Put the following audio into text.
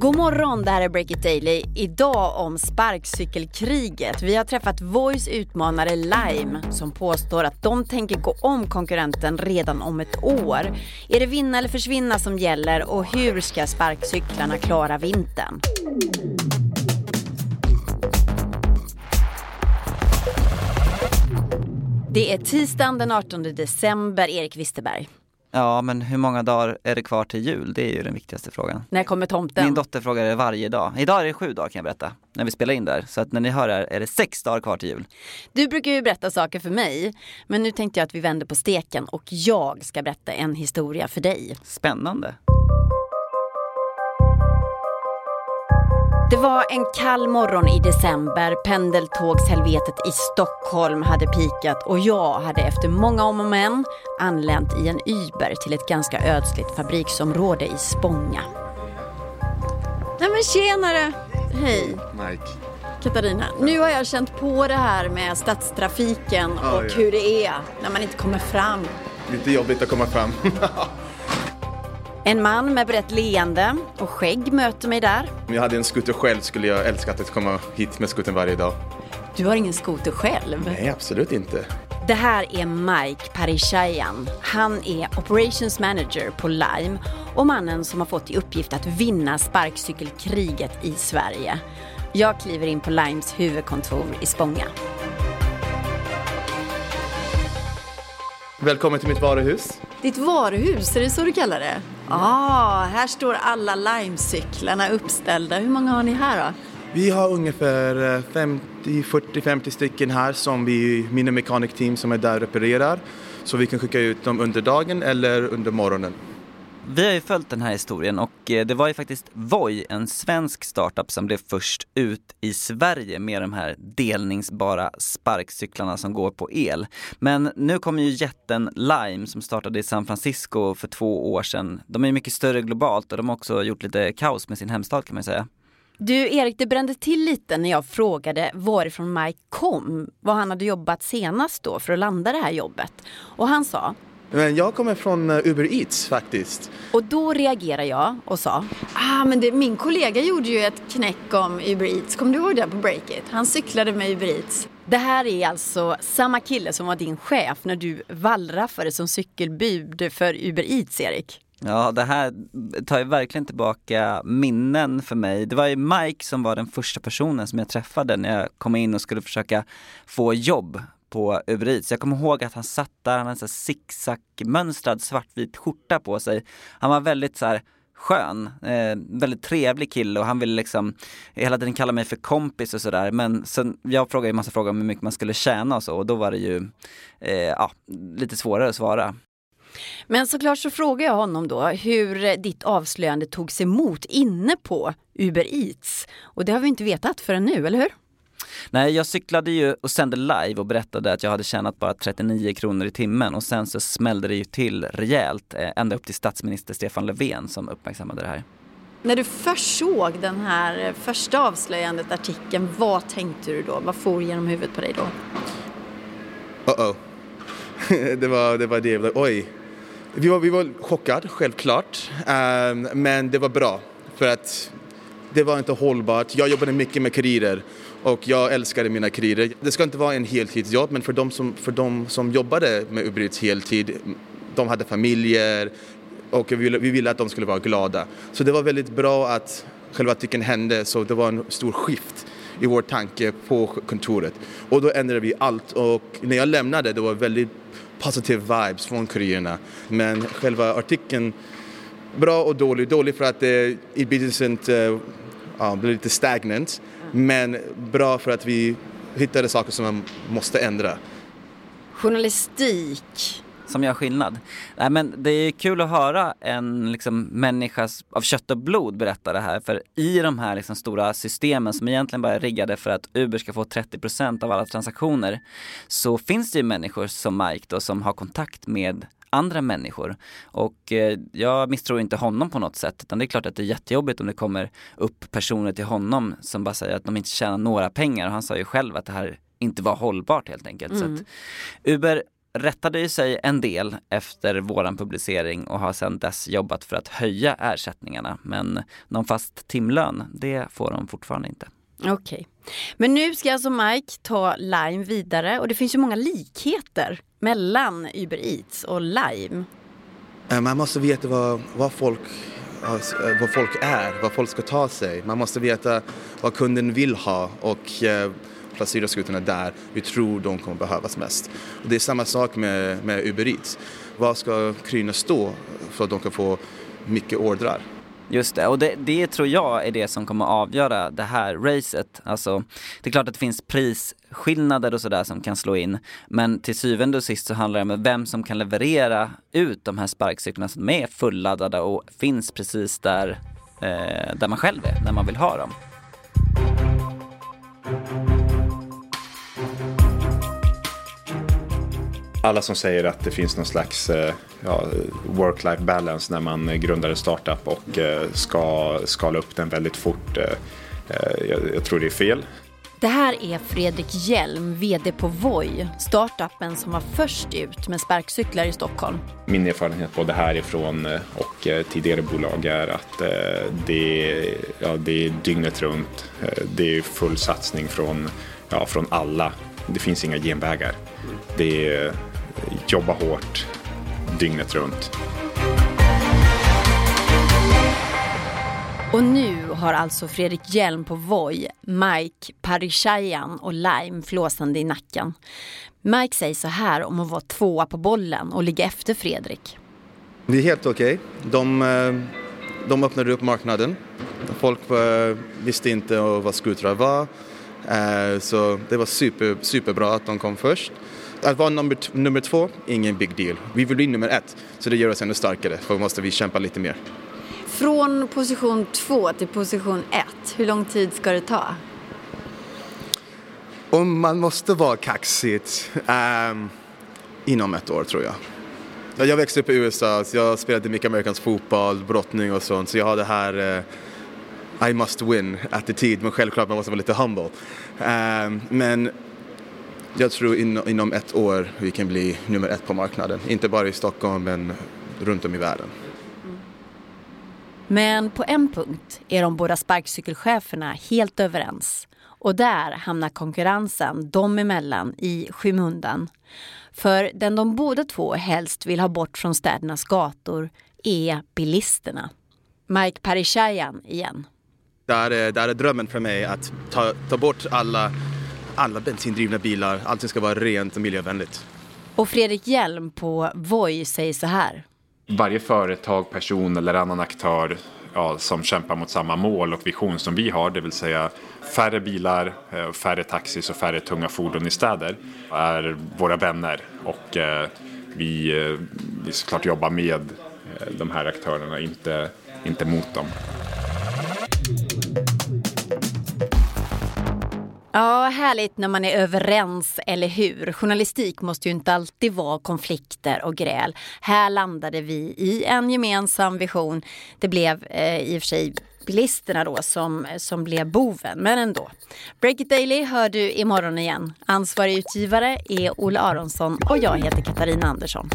God morgon, det här är Break It Daily. Idag om sparkcykelkriget. Vi har träffat Voice utmanare Lime som påstår att de tänker gå om konkurrenten redan om ett år. Är det vinna eller försvinna som gäller och hur ska sparkcyklarna klara vintern? Det är tisdagen den 18 december, Erik Wisterberg. Ja, men hur många dagar är det kvar till jul? Det är ju den viktigaste frågan. När kommer tomten? Min dotter frågar det varje dag. Idag är det sju dagar kan jag berätta, när vi spelar in där. Så att när ni hör det här är det sex dagar kvar till jul. Du brukar ju berätta saker för mig, men nu tänkte jag att vi vänder på steken och jag ska berätta en historia för dig. Spännande. Var en kall morgon i december. Pendeltågshelvetet i Stockholm hade pikat och jag hade efter många om och men anlänt i en Uber till ett ganska ödsligt fabriksområde i Spånga. Nej men tjenare! Hej! Mike. Katarina, nu har jag känt på det här med stadstrafiken och Ja, ja. hur det är när man inte kommer fram. Lite jobbigt att komma fram. En man med brett leende och skägg möter mig där. Om jag hade en skoter själv skulle jag älska att komma hit med skotern varje dag. Du har ingen skoter själv. Nej, absolut inte. Det här är Mike Parishayan. Han är Operations Manager på Lime och mannen som har fått i uppgift att vinna sparkcykelkriget i Sverige. Jag kliver in på Limes huvudkontor i Spånga. Välkommen till mitt varuhus. Ditt varuhus, är det så du kallar det? Ah, här står alla Lime-cyklarna uppställda. Hur många har ni här då? Vi har ungefär 50, 40, 50 stycken här som vi, mina mechanic team som är där och reparerar. Så vi kan skicka ut dem under dagen eller under morgonen. Vi har ju följt den här historien och eh, det var ju faktiskt Voi, en svensk startup som blev först ut i Sverige med de här delningsbara sparkcyklarna som går på el. Men nu kommer ju jätten Lime som startade i San Francisco för två år sedan. De är ju mycket större globalt och de har också gjort lite kaos med sin hemstad kan man säga. Du Erik, det brände till lite när jag frågade varifrån Mike kom, var han hade jobbat senast då för att landa det här jobbet. Och han sa, men jag kommer från eh, Uber Eats faktiskt. och då reagerade jag och sa, ah men det, min kollega gjorde ju ett knäck om Uber Eats, kommer du ihåg det på Breakit? Han cyklade med Uber Eats. Det här är alltså samma kille som var din chef när du wallraffade som cykelbud för Uber Eats, Erik. Ja, det här tar ju verkligen tillbaka minnen för mig. Det var ju Mike som var den första personen som jag träffade när jag kom in och skulle försöka få jobb på Uber Eats. Jag kommer ihåg att han satt där, han hade en sicksackmönstrad svartvit skjorta på sig. Han var väldigt så här skön, eh, väldigt trevlig kille och han ville liksom hela tiden kalla mig för kompis och sådär men sen, jag frågade ju massa frågor om hur mycket man skulle tjäna och så och då var det ju eh, ja, lite svårare att svara. Men såklart så frågar jag honom då hur ditt avslöjande togs emot inne på Uber Eats. Och det har vi inte vetat förrän nu, eller hur? Nej, jag cyklade ju och sände live och berättade att jag hade tjänat bara 39 kronor i timmen och sen så smällde det ju till rejält, eh, ända upp till statsminister Stefan Löfven som uppmärksammade det här. När du först såg den här första avslöjandet, artikeln, vad tänkte du då? Vad for genom huvudet på dig då? Uh-oh. det var det. Var det. Oj. Vi var, vi var chockade, självklart. Ehm, men det var bra. För att det var inte hållbart. Jag jobbade mycket med kurirer och jag älskade mina kurirer. Det ska inte vara en heltidsjobb men för de som, för de som jobbade med Uber Eats heltid, de hade familjer och vi ville, vi ville att de skulle vara glada. Så det var väldigt bra att själva artikeln hände så det var en stor skift i vår tanke på kontoret. Och då ändrade vi allt och när jag lämnade det var väldigt positiva vibes från kurirerna. Men själva artikeln, bra och dålig. Dålig för att i businessen ja, blev lite stagnant. Men bra för att vi hittade saker som man måste ändra. Journalistik. Som gör skillnad. Nej men det är kul att höra en liksom, människa av kött och blod berätta det här. För i de här liksom, stora systemen som egentligen bara är riggade för att Uber ska få 30% av alla transaktioner så finns det ju människor som Mike då som har kontakt med andra människor. Och eh, jag misstror inte honom på något sätt utan det är klart att det är jättejobbigt om det kommer upp personer till honom som bara säger att de inte tjänar några pengar och han sa ju själv att det här inte var hållbart helt enkelt. Så att Uber rättade ju sig en del efter våran publicering och har sedan dess jobbat för att höja ersättningarna. Men någon fast timlön, det får de fortfarande inte. Okej. Okay. Men nu ska alltså Mike ta Lime vidare och det finns ju många likheter mellan Uber Eats och Lime. Eh, man måste veta vad, vad, folk, eh, vad folk är, vad folk ska ta sig. Man måste veta vad kunden vill ha och eh, placera skutorna där vi tror de kommer behövas mest. Och det är samma sak med, med Uber Eats. Vad ska kryna stå för att de kan få mycket ordrar? Just det, och det, det, tror jag är det som kommer avgöra det här racet. Alltså, det är klart att det finns prisskillnader och sådär som kan slå in. Men till syvende och sist så handlar det om vem som kan leverera ut de här sparkcyklarna som är fulladdade och finns precis där, eh, där man själv är, när man vill ha dem. Alla som säger att det finns någon slags eh, ja, work-life balance när man grundar en startup och eh, ska skala upp den väldigt fort. Eh, jag, jag tror det är fel. Det här är Fredrik Hjelm, VD på Voi, startupen som var först ut med sparkcyklar i Stockholm. Min erfarenhet både härifrån och tidigare bolag är att det, ja, det är dygnet runt. Det är full satsning från, ja, från alla. Det finns inga genvägar. Det är jobba hårt dygnet runt. Och nu har alltså Fredrik Hjelm på Voi, Mike Parishayan och Lime flåsande i nacken. Mike säger så här om att vara tvåa på bollen och ligga efter Fredrik. Det är helt okej. Okay. De, eh, de öppnade upp marknaden. Folk eh, visste inte vad skutrar var. Eh, så det var super, superbra att de kom först. Att vara nummer, nummer två, ingen big deal. Vi vill bli nummer ett, så det gör oss ännu starkare, för då måste vi kämpa lite mer. Från position två till position ett, hur lång tid ska det ta? Om man måste vara kaxigt, um, inom ett år tror jag. Jag växte upp i USA, så jag spelade mycket amerikansk fotboll, brottning och sånt, så jag har det här uh, I must win attityd, men självklart man måste vara lite humble. Um, men jag tror in, inom ett år vi kan bli nummer ett på marknaden. Inte bara i Stockholm men runt om i världen. Men på en punkt är de båda sparkcykelcheferna helt överens. Och där hamnar konkurrensen dem emellan i skymundan. För den de båda två helst vill ha bort från städernas gator är bilisterna. Mike Parishayan igen. Det är, det är drömmen för mig att ta, ta bort alla alla bensindrivna bilar, allting ska vara rent och miljövänligt. Och Fredrik Hjelm på Voi säger så här. Varje företag, person eller annan aktör ja, som kämpar mot samma mål och vision som vi har, det vill säga färre bilar, eh, färre taxis och färre tunga fordon i städer, är våra vänner. Och eh, vi, eh, vi såklart jobbar med eh, de här aktörerna, inte, inte mot dem. Ja, härligt när man är överens, eller hur? Journalistik måste ju inte alltid vara konflikter och gräl. Här landade vi i en gemensam vision. Det blev eh, i och för sig bilisterna då som, som blev boven, men ändå. Break it Daily hör du imorgon igen. Ansvarig utgivare är Olle Aronsson och jag heter Katarina Andersson.